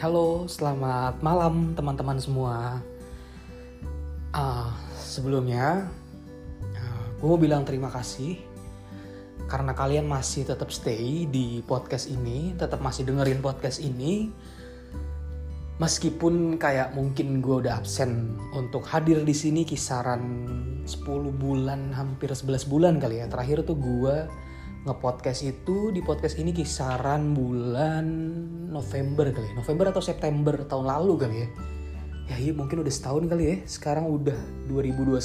Halo, selamat malam teman-teman semua. Uh, sebelumnya, uh, gue mau bilang terima kasih karena kalian masih tetap stay di podcast ini, tetap masih dengerin podcast ini. Meskipun kayak mungkin gue udah absen untuk hadir di sini kisaran 10 bulan, hampir 11 bulan kali ya. Terakhir tuh gue ngepodcast itu di podcast ini kisaran bulan November kali ya. November atau September tahun lalu kali ya. Ya iya mungkin udah setahun kali ya. Sekarang udah 2021.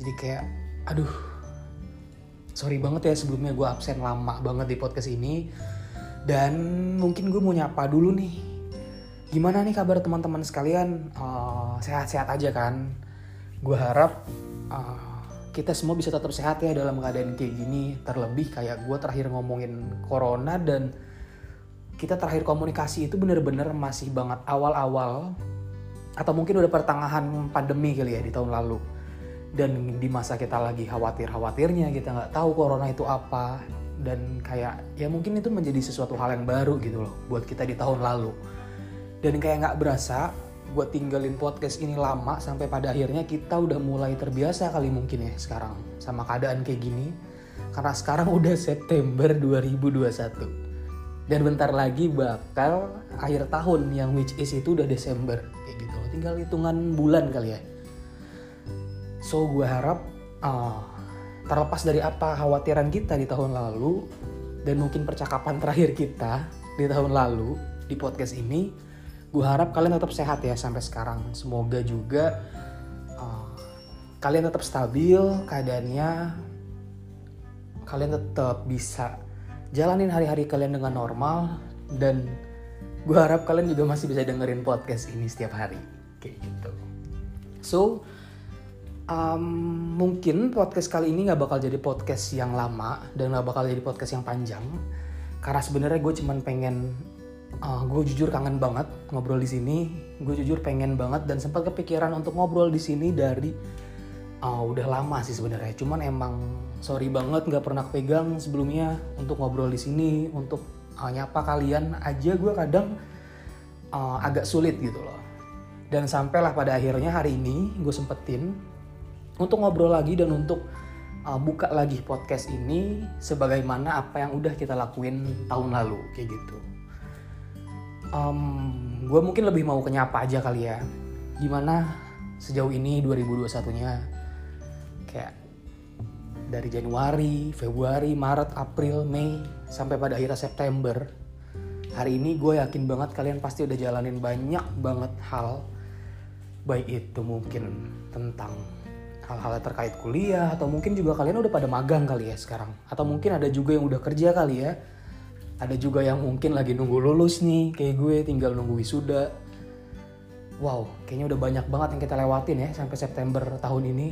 Jadi kayak aduh. Sorry banget ya sebelumnya gue absen lama banget di podcast ini. Dan mungkin gue mau nyapa dulu nih. Gimana nih kabar teman-teman sekalian? sehat sehat-sehat aja kan? Gue harap uh, kita semua bisa tetap sehat ya dalam keadaan kayak gini. Terlebih kayak gue terakhir ngomongin corona dan kita terakhir komunikasi itu bener-bener masih banget awal-awal atau mungkin udah pertengahan pandemi kali ya di tahun lalu. Dan di masa kita lagi khawatir-khawatirnya kita nggak tahu corona itu apa dan kayak ya mungkin itu menjadi sesuatu hal yang baru gitu loh buat kita di tahun lalu. Dan kayak nggak berasa gue tinggalin podcast ini lama sampai pada akhirnya kita udah mulai terbiasa kali mungkin ya sekarang sama keadaan kayak gini. Karena sekarang udah September 2021 dan bentar lagi bakal akhir tahun yang which is itu udah Desember. Kayak gitu tinggal hitungan bulan kali ya. So gue harap uh, terlepas dari apa khawatiran kita di tahun lalu dan mungkin percakapan terakhir kita di tahun lalu di podcast ini gue harap kalian tetap sehat ya sampai sekarang. Semoga juga uh, kalian tetap stabil keadaannya kalian tetap bisa jalanin hari-hari kalian dengan normal dan gue harap kalian juga masih bisa dengerin podcast ini setiap hari. Kayak gitu. So um, mungkin podcast kali ini nggak bakal jadi podcast yang lama dan nggak bakal jadi podcast yang panjang. Karena sebenarnya gue cuman pengen uh, gue jujur kangen banget ngobrol di sini. Gue jujur pengen banget dan sempat kepikiran untuk ngobrol di sini dari uh, udah lama sih sebenarnya. Cuman emang sorry banget nggak pernah pegang sebelumnya untuk ngobrol di sini. Untuk uh, nyapa kalian aja gue kadang uh, agak sulit gitu loh. Dan sampailah pada akhirnya hari ini gue sempetin untuk ngobrol lagi dan untuk uh, buka lagi podcast ini sebagaimana apa yang udah kita lakuin tahun lalu kayak gitu um, gue mungkin lebih mau kenyapa aja kali ya. Gimana sejauh ini 2021-nya kayak dari Januari, Februari, Maret, April, Mei sampai pada akhirnya September. Hari ini gue yakin banget kalian pasti udah jalanin banyak banget hal. Baik itu mungkin tentang hal-hal terkait kuliah atau mungkin juga kalian udah pada magang kali ya sekarang. Atau mungkin ada juga yang udah kerja kali ya ada juga yang mungkin lagi nunggu lulus nih kayak gue tinggal nunggu wisuda. Wow kayaknya udah banyak banget yang kita lewatin ya sampai September tahun ini.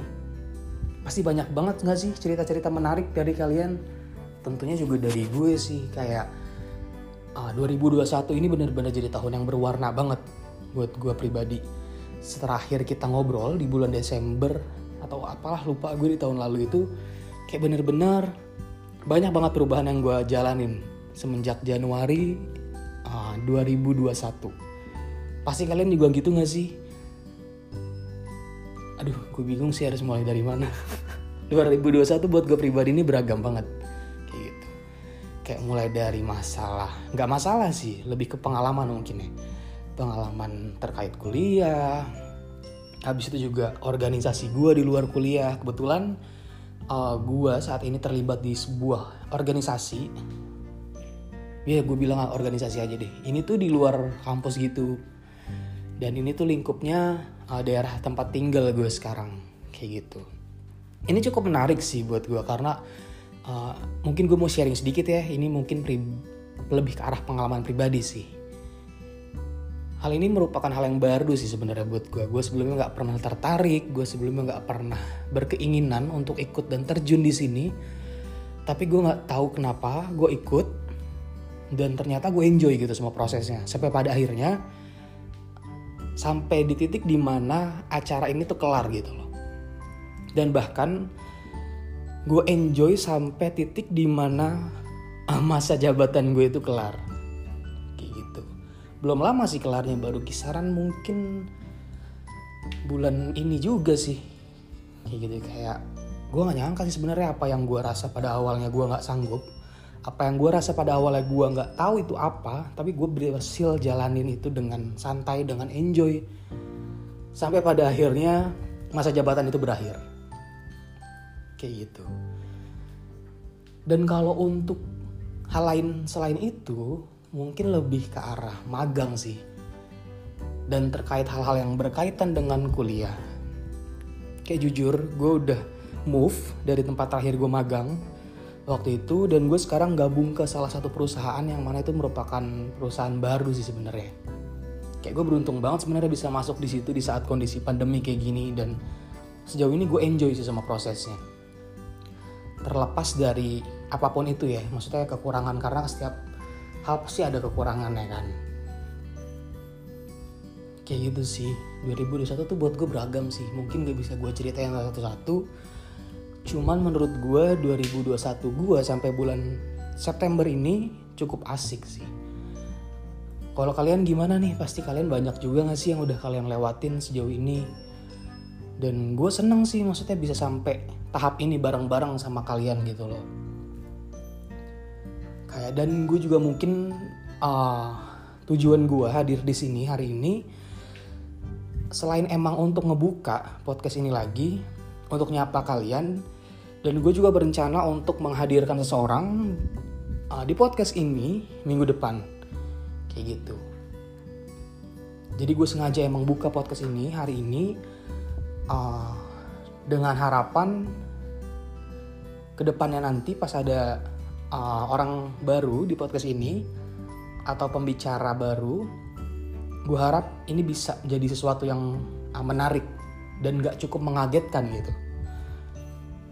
Pasti banyak banget nggak sih cerita-cerita menarik dari kalian? Tentunya juga dari gue sih kayak ah, 2021 ini bener-bener jadi tahun yang berwarna banget buat gue pribadi. Terakhir kita ngobrol di bulan Desember atau apalah lupa gue di tahun lalu itu kayak bener-bener banyak banget perubahan yang gue jalanin semenjak Januari uh, 2021. Pasti kalian juga gitu gak sih? Aduh, gue bingung sih harus mulai dari mana. 2021 buat gue pribadi ini beragam banget. Kayak gitu. Kayak mulai dari masalah, nggak masalah sih, lebih ke pengalaman mungkin ya. Pengalaman terkait kuliah. Habis itu juga organisasi gue di luar kuliah. Kebetulan uh, gue saat ini terlibat di sebuah organisasi ya gue bilang organisasi aja deh. Ini tuh di luar kampus gitu. Dan ini tuh lingkupnya uh, daerah tempat tinggal gue sekarang kayak gitu. Ini cukup menarik sih buat gue karena uh, mungkin gue mau sharing sedikit ya. Ini mungkin lebih ke arah pengalaman pribadi sih. Hal ini merupakan hal yang baru sih sebenarnya buat gue gue sebelumnya nggak pernah tertarik gue sebelumnya nggak pernah berkeinginan untuk ikut dan terjun di sini. Tapi gue nggak tahu kenapa gue ikut dan ternyata gue enjoy gitu semua prosesnya. Sampai pada akhirnya sampai di titik di mana acara ini tuh kelar gitu loh. Dan bahkan gue enjoy sampai titik di mana masa jabatan gue itu kelar. Kayak gitu. Belum lama sih kelarnya baru kisaran mungkin bulan ini juga sih. Kayak gitu kayak gue gak nyangka sih sebenarnya apa yang gue rasa pada awalnya gue nggak sanggup apa yang gue rasa pada awalnya gue nggak tahu itu apa tapi gue berhasil jalanin itu dengan santai dengan enjoy. Sampai pada akhirnya masa jabatan itu berakhir. Kayak gitu. Dan kalau untuk hal lain selain itu mungkin lebih ke arah magang sih. Dan terkait hal-hal yang berkaitan dengan kuliah. Kayak jujur gue udah move dari tempat terakhir gue magang waktu itu dan gue sekarang gabung ke salah satu perusahaan yang mana itu merupakan perusahaan baru sih sebenarnya. Kayak gue beruntung banget sebenarnya bisa masuk di situ di saat kondisi pandemi kayak gini dan sejauh ini gue enjoy sih sama prosesnya. Terlepas dari apa pun itu ya maksudnya kekurangan karena setiap hal pasti ada kekurangannya kan. Kayak gitu sih. 2021 tuh buat gue beragam sih. Mungkin gak bisa gue ceritain satu-satu Cuman menurut gue 2021 gue sampai bulan September ini cukup asik sih. Kalau kalian gimana nih? Pasti kalian banyak juga gak sih yang udah kalian lewatin sejauh ini? Dan gue seneng sih maksudnya bisa sampai tahap ini bareng-bareng sama kalian gitu loh. Kayak dan gue juga mungkin uh, tujuan gue hadir di sini hari ini selain emang untuk ngebuka podcast ini lagi untuk nyapa kalian dan gue juga berencana untuk menghadirkan seseorang uh, di podcast ini minggu depan. Kayak gitu. Jadi gue sengaja emang buka podcast ini hari ini uh, dengan harapan ke depannya nanti pas ada uh, orang baru di podcast ini atau pembicara baru, gue harap ini bisa jadi sesuatu yang uh, menarik dan gak cukup mengagetkan gitu.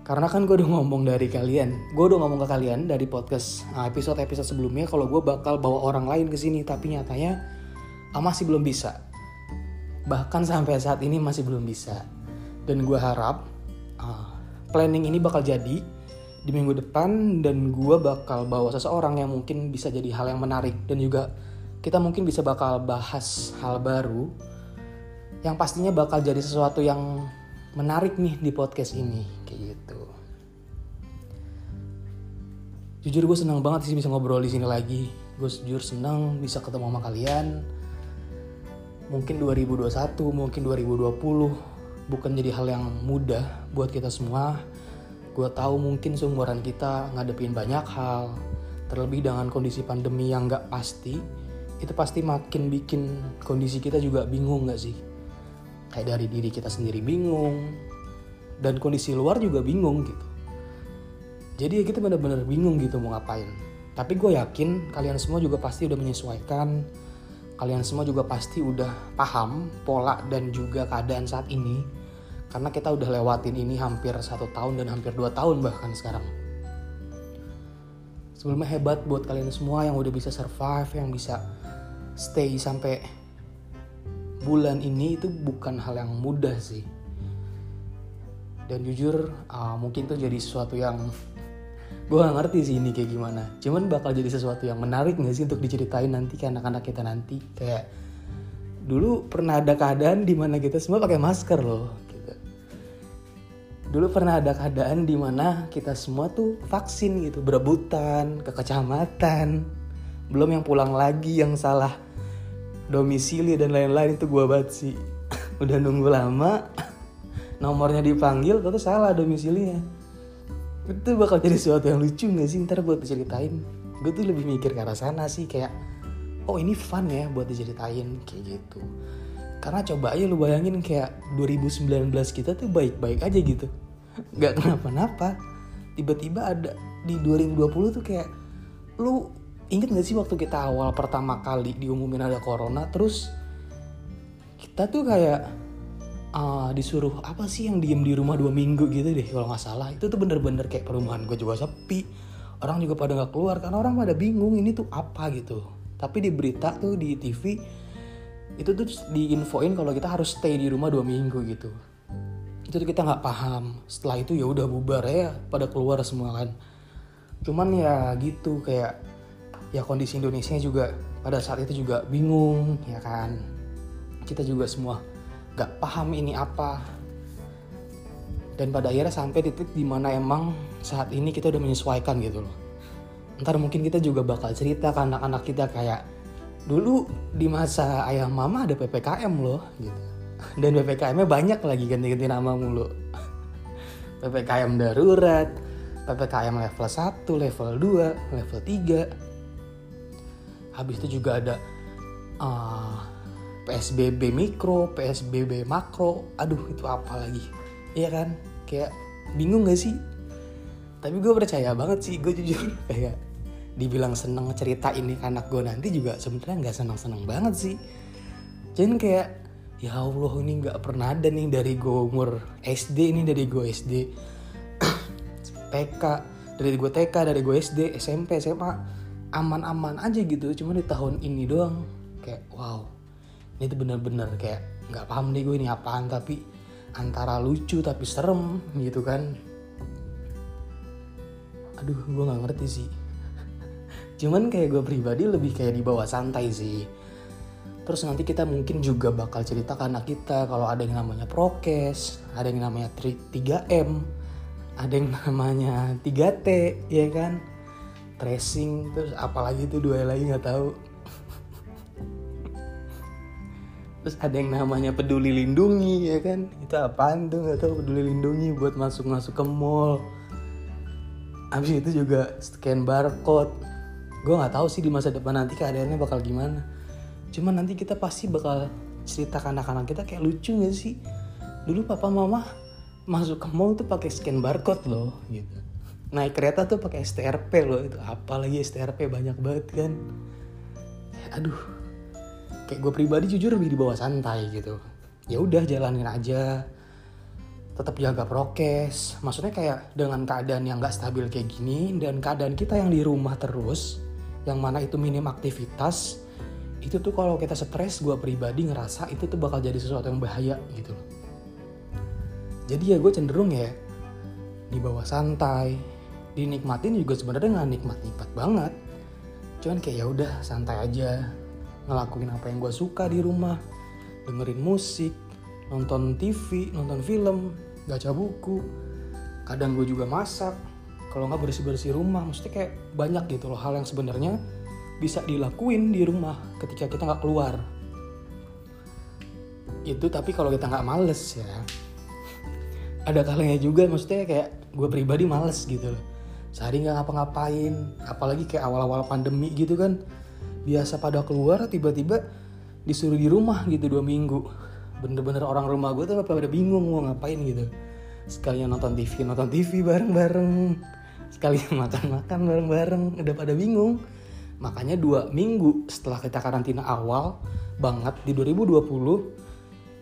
Karena kan gue udah ngomong dari kalian, gue udah ngomong ke kalian dari podcast ah, episode-episode sebelumnya kalau gue bakal bawa orang lain ke sini, tapi nyatanya ah, masih belum bisa. Bahkan sampai saat ini masih belum bisa. Dan gue harap uh, planning ini bakal jadi di minggu depan dan gue bakal bawa seseorang yang mungkin bisa jadi hal yang menarik dan juga kita mungkin bisa bakal bahas hal baru yang pastinya bakal jadi sesuatu yang menarik nih di podcast ini kayak gitu. Jujur gue senang banget sih bisa ngobrol di sini lagi. Gue jujur senang bisa ketemu sama kalian. Mungkin 2021, mungkin 2020 bukan jadi hal yang mudah buat kita semua. Gue tahu mungkin seumuran kita ngadepin banyak hal, terlebih dengan kondisi pandemi yang gak pasti, itu pasti makin bikin kondisi kita juga bingung gak sih? Kayak dari diri kita sendiri bingung. Dan kondisi luar juga bingung gitu. Jadi ya kita benar-benar bingung gitu mau ngapain. Tapi gue yakin kalian semua juga pasti udah menyesuaikan. Kalian semua juga pasti udah paham pola dan juga keadaan saat ini. Karena kita udah lewatin ini hampir satu tahun dan hampir dua tahun bahkan sekarang. Sebelumnya hebat buat kalian semua yang udah bisa survive yang bisa stay sampai bulan ini itu bukan hal yang mudah sih. Dan jujur uh, mungkin tuh jadi sesuatu yang gue gak ngerti sih ini kayak gimana. Cuman bakal jadi sesuatu yang menarik gak sih untuk diceritain nanti ke anak-anak kita nanti? Kayak dulu pernah ada keadaan di mana kita semua pakai masker loh gitu. dulu pernah ada keadaan di mana kita semua tuh vaksin gitu berebutan ke kecamatan. Belum yang pulang lagi yang salah domisili dan lain-lain itu gue banget sih. Udah nunggu lama nomornya dipanggil terus salah domisilinya. Itu bakal jadi sesuatu yang lucu gak sih? Ntar buat diceritain. Gue tuh lebih mikir ke arah sana sih kayak oh ini fun ya buat diceritain kayak gitu. Karena coba aja lu bayangin kayak 2019 kita tuh baik-baik aja gitu. Nggak kenapa-napa. Tiba-tiba ada di 2020 tuh kayak lu inget gak sih waktu kita awal pertama kali diumumin ada corona terus kita tuh kayak uh, disuruh apa sih yang diem di rumah dua minggu? gitu deh kalau nggak salah. Itu tuh bener-bener kayak perumahan gue juga sepi. Orang juga pada nggak keluar karena orang pada bingung ini tuh apa gitu. Tapi di berita tuh di TV itu tuh diinfoin kalau kita harus stay di rumah dua minggu gitu. Itu tuh kita nggak paham. Setelah itu ya udah bubar ya pada keluar semua kan. Cuman ya gitu kayak ya kondisi Indonesia juga pada saat itu juga bingung ya kan? Kita juga semua gak paham ini apa. Dan pada akhirnya sampai titik di mana emang saat ini kita udah menyesuaikan gitu loh. Ntar mungkin kita juga bakal cerita ke anak-anak kita kayak dulu di masa ayah mama ada ppkm loh gitu. Dan ppkm-nya banyak lagi ganti-ganti nama mulu. Ppkm darurat ppkm level 1 level 2 level 3 habis itu juga ada uh, psbb mikro psbb makro. Aduh itu apa lagi? Iya kan? Kayak bingung gak sih? Tapi gue percaya banget sih gue jujur. Kayak dibilang seneng cerita ini ke anak gue nanti juga sebenarnya nggak seneng seneng banget sih. Jadi kayak ya Allah ini nggak pernah ada nih dari gue umur SD ini dari gue SD TK dari gue TK dari gue SD SMP SMA aman-aman aja gitu cuma di tahun ini doang. Kayak wow ini tuh bener-bener kayak nggak paham deh gue ini apaan tapi antara lucu tapi serem gitu kan. Aduh gue nggak ngerti sih. Cuman kayak gue pribadi lebih kayak dibawa santai sih. Terus nanti kita mungkin juga bakal cerita ke anak kita kalau ada yang namanya prokes ada yang namanya 3M ada yang namanya 3T ya kan tracing terus apalagi itu dua lagi nggak tahu. Terus ada yang namanya peduli lindungi ya kan? Itu apaan tuh? Nggak tahu peduli lindungi buat masuk masuk ke mall. Abis itu juga scan barcode. Gue nggak tahu sih di masa depan nanti keadaannya bakal gimana. Cuman nanti kita pasti bakal cerita ke anak-anak kita kayak lucu gak sih? Dulu papa mama masuk ke mall tuh pakai scan barcode loh gitu naik kereta tuh pakai STRP loh itu. Apalagi STRP banyak banget kan. Aduh kayak gue pribadi jujur lebih dibawa santai gitu. Ya udah jalanin aja. Tetap jaga prokes. Maksudnya kayak dengan keadaan yang gak stabil kayak gini dan keadaan kita yang di rumah terus yang mana itu minim aktivitas itu tuh kalau kita stres gue pribadi ngerasa itu tuh bakal jadi sesuatu yang bahaya gitu. Jadi ya gue cenderung ya dibawa santai dinikmatin juga sebenarnya nggak nikmat nikmat banget. Cuman kayak ya udah santai aja. Ngelakuin apa yang gue suka di rumah. Dengerin musik nonton TV nonton film baca buku. Kadang gue juga masak. Kalau nggak bersih bersih rumah mesti kayak banyak gitu loh hal yang sebenarnya bisa dilakuin di rumah ketika kita nggak keluar. Itu tapi kalau kita nggak males ya. Ada kalanya juga maksudnya kayak gue pribadi males gitu loh sehari nggak ngapa-ngapain apalagi kayak awal-awal pandemi gitu kan. Biasa pada keluar tiba-tiba disuruh di rumah gitu dua minggu. Bener-bener orang rumah gue tuh pada bingung mau ngapain gitu. Sekalian nonton TV nonton TV bareng-bareng. Sekalian makan-makan bareng-bareng udah pada bingung. Makanya dua minggu setelah kita karantina awal banget di 2020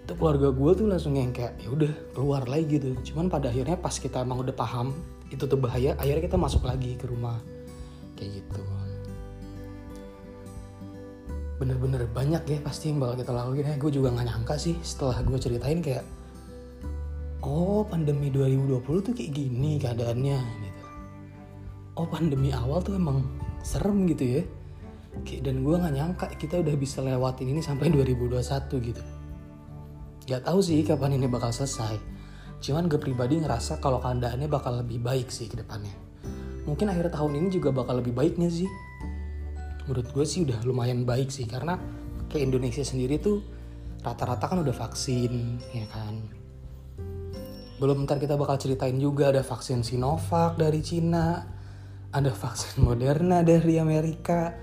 itu keluarga gue tuh langsung yang kayak ya udah keluar lagi gitu. Cuman pada akhirnya pas kita emang udah paham itu tuh bahaya akhirnya kita masuk lagi ke rumah. Kayak gitu. Bener-bener banyak ya pasti yang bakal kita lakuin. Ya gue juga nggak nyangka sih setelah gue ceritain kayak oh pandemi 2020 tuh kayak gini keadaannya gitu. Oh pandemi awal tuh emang serem gitu ya. Kayak dan gue nggak nyangka kita udah bisa lewatin ini sampai 2021 gitu. Gak tahu sih kapan ini bakal selesai cuman gue pribadi ngerasa kalau keadaannya bakal lebih baik sih ke depannya. Mungkin akhir tahun ini juga bakal lebih baiknya sih? Menurut gue sih udah lumayan baik sih karena ke Indonesia sendiri tuh rata-rata kan udah vaksin ya kan? Belum ntar kita bakal ceritain juga ada vaksin Sinovac dari Cina ada vaksin Moderna dari Amerika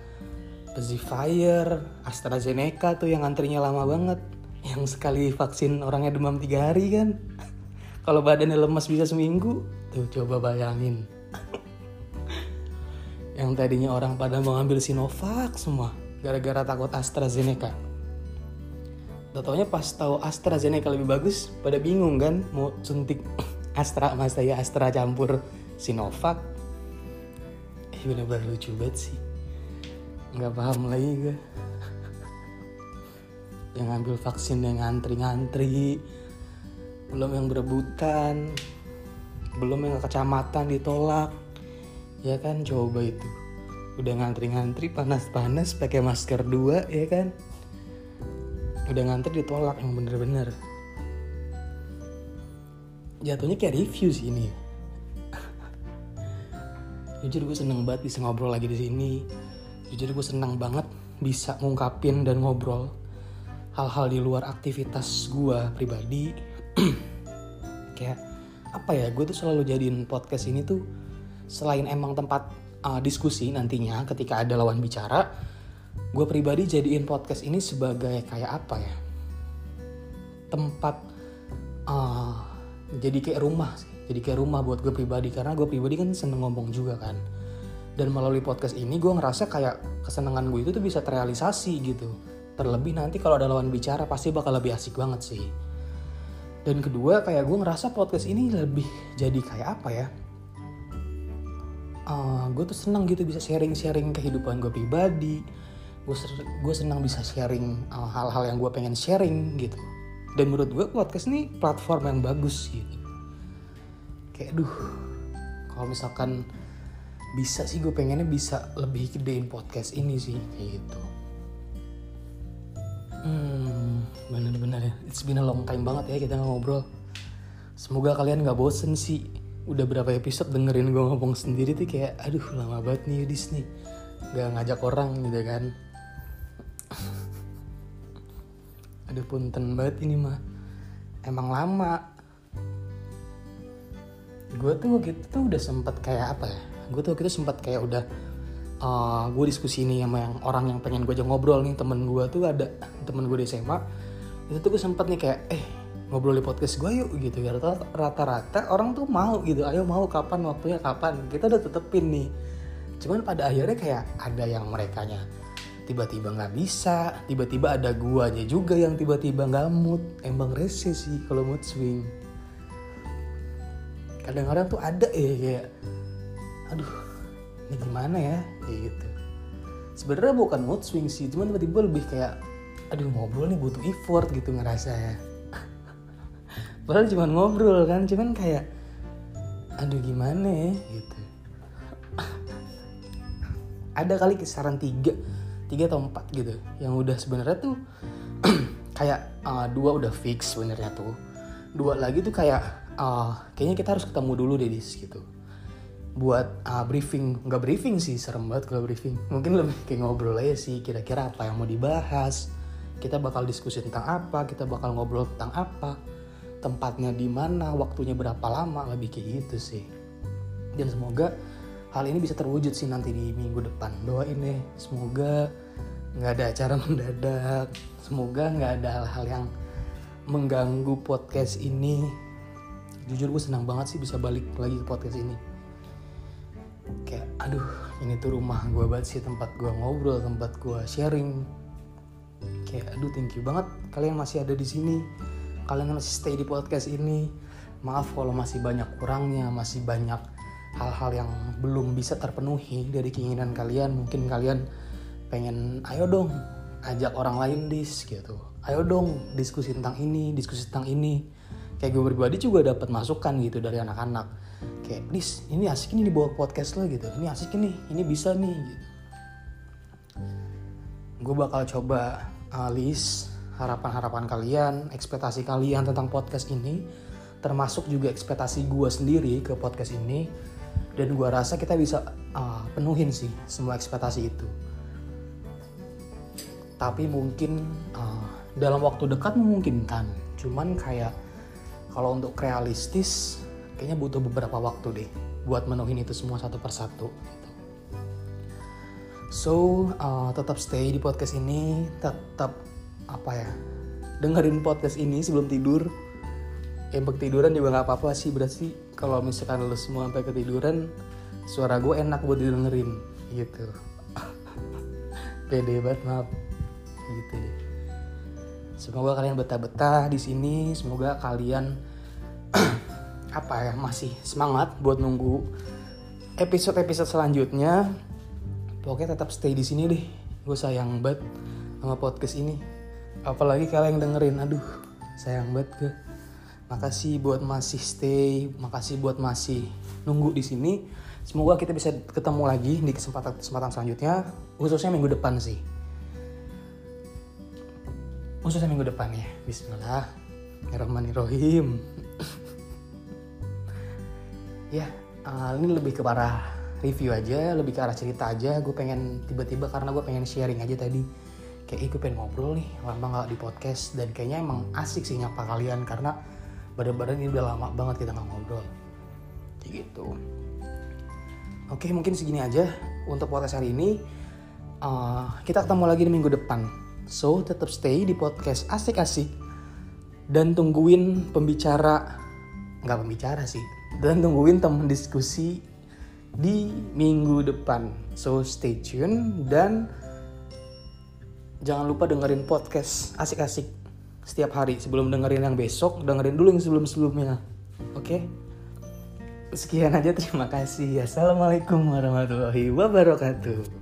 Pfizer AstraZeneca tuh yang antrinya lama banget yang sekali vaksin orangnya demam tiga hari kan kalau badannya lemas bisa seminggu tuh coba bayangin yang tadinya orang pada mau ambil Sinovac semua gara-gara takut AstraZeneca. Taunya pas tahu AstraZeneca lebih bagus, pada bingung kan mau suntik Astra mas saya Astra campur Sinovac. Eh bener-bener lucu banget sih. Nggak paham lagi gue. Yang ngambil vaksin yang ngantri-ngantri, belum yang berebutan, belum yang ke kecamatan ditolak, ya kan coba itu. Udah ngantri-ngantri panas-panas pakai masker dua ya kan? Udah ngantri ditolak yang bener-bener. Jatuhnya kayak review sih ini. Jujur gue seneng banget bisa ngobrol lagi di sini. Jujur gue seneng banget bisa ngungkapin dan ngobrol hal-hal di luar aktivitas gue pribadi kayak apa ya gue tuh selalu jadiin podcast ini tuh selain emang tempat uh, diskusi nantinya ketika ada lawan bicara gue pribadi jadiin podcast ini sebagai kayak apa ya tempat uh, jadi kayak rumah sih. Jadi kayak rumah buat gue pribadi karena gue pribadi kan seneng ngomong juga kan. Dan melalui podcast ini gue ngerasa kayak kesenangan gue itu tuh bisa terrealisasi gitu. Terlebih nanti kalau ada lawan bicara pasti bakal lebih asik banget sih dan kedua kayak gue ngerasa podcast ini lebih jadi kayak apa ya? Uh, eh, gue tuh senang gitu bisa sharing-sharing kehidupan gue pribadi. Gue gue senang bisa sharing eh, hal-hal uh, yang gue pengen sharing gitu. Dan menurut gue podcast ini platform yang bagus gitu. Kayak duh kalau misalkan bisa sih gue pengennya bisa lebih gedein podcast ini sih gitu hmm bener-bener ya. It's been a long time banget ya kita ngobrol. Semoga kalian gak bosen sih. Udah berapa episode dengerin gue ngomong sendiri tuh kayak aduh lama banget nih Yudis nih. Gak ngajak orang gitu kan. Aduh punten banget ini mah. Emang lama. Gue tuh gitu tuh udah sempet kayak apa ya? Gue tuh gitu sempet kayak udah uh, eh, gue diskusi nih sama yang orang yang pengen gue aja ngobrol nih temen gue tuh ada temen gue di SMA itu tuh gue sempet nih kayak eh ngobrol di podcast gue yuk gitu. Ya rata-rata orang tuh mau gitu. Ayo mau kapan waktunya kapan? Kita udah tetepin nih. Cuman pada akhirnya kayak ada yang mereka nya tiba-tiba nggak bisa tiba-tiba ada guanya juga yang tiba-tiba nggak mood. Emang rese sih kalau mood swing. Kadang-kadang tuh ada ya kayak aduh ini gimana ya? Kayak gitu. Sebenarnya bukan mood swing sih cuman tiba-tiba lebih kayak aduh ngobrol nih butuh effort gitu ngerasa ya. Padahal cuma ngobrol kan cuman kayak aduh gimana ya? Gitu. Ada kali kisaran tiga tiga atau empat gitu yang udah sebenarnya tuh kayak uh, dua udah fix sebenarnya tuh. Dua lagi tuh kayak uh, kayaknya kita harus ketemu dulu deh dis gitu buat uh, briefing. Nggak briefing sih serem banget kalau briefing. Mungkin lebih kayak ngobrol aja sih kira-kira apa yang mau dibahas. Kita bakal diskusi tentang apa kita bakal ngobrol tentang apa tempatnya di mana waktunya berapa lama lebih kayak gitu sih. Dan semoga hal ini bisa terwujud sih nanti di minggu depan. Doain deh semoga nggak ada acara mendadak. Semoga nggak ada hal-hal yang mengganggu podcast ini. Jujur gue senang banget sih bisa balik lagi ke podcast ini kayak aduh ini tuh rumah gue banget sih tempat gue ngobrol tempat gue sharing. Kayak aduh thank you banget kalian masih ada di sini. Kalian masih stay di podcast ini. Maaf kalau masih banyak kurangnya masih banyak hal-hal yang belum bisa terpenuhi dari keinginan kalian. Mungkin kalian pengen ayo dong ajak orang lain dis gitu. Ayo dong diskusi tentang ini diskusi tentang ini. Kayak gue pribadi juga dapat masukan gitu dari anak-anak kayak dis ini asik ini dibawa podcast lo gitu. Ini asik ini ini bisa nih gitu. Gue bakal coba uh, list harapan-harapan kalian ekspektasi kalian tentang podcast ini termasuk juga ekspektasi gue sendiri ke podcast ini dan gue rasa kita bisa uh, penuhin sih semua ekspektasi itu. Tapi mungkin uh, dalam waktu dekat memungkinkan. Cuman kayak kalau untuk realistis kayaknya butuh beberapa waktu deh buat menuhin itu semua satu persatu gitu. so uh, tetap stay di podcast ini tetap apa ya dengerin podcast ini sebelum tidur yang tiduran juga nggak apa-apa sih berarti kalau misalkan lu semua sampai ketiduran suara gue enak buat didengerin gitu pede banget maaf gitu deh Semoga kalian betah-betah di sini. Semoga kalian apa ya masih semangat buat nunggu episode-episode selanjutnya. Pokoknya tetap stay di sini deh. Gue sayang banget sama podcast ini. Apalagi kalian yang dengerin. Aduh, sayang banget gue. Makasih buat masih stay, makasih buat masih nunggu di sini. semoga kita bisa ketemu lagi di kesempatan kesempatan selanjutnya khususnya minggu depan sih khususnya minggu depan ya Bismillah Bismillahirrahmanirrahim ya uh, ini lebih ke arah review aja lebih ke arah cerita aja. Gue pengen tiba-tiba karena gue pengen sharing aja tadi. Kayak gue pengen ngobrol nih lama gak di podcast. Dan kayaknya emang asik sih nyapa kalian karena badan-badan ini udah lama banget kita nggak ngobrol. Kayak gitu. Oke mungkin segini aja untuk podcast hari ini. Uh, kita ketemu lagi di minggu depan. So tetap stay di podcast asik-asik dan tungguin pembicara. Nggak pembicara sih dan tungguin temen diskusi di minggu depan. So stay tune dan jangan lupa dengerin podcast asik-asik setiap hari sebelum dengerin yang besok dengerin dulu yang sebelum-sebelumnya. Oke? Okay? sekian aja terima kasih. Assalamualaikum warahmatullahi wabarakatuh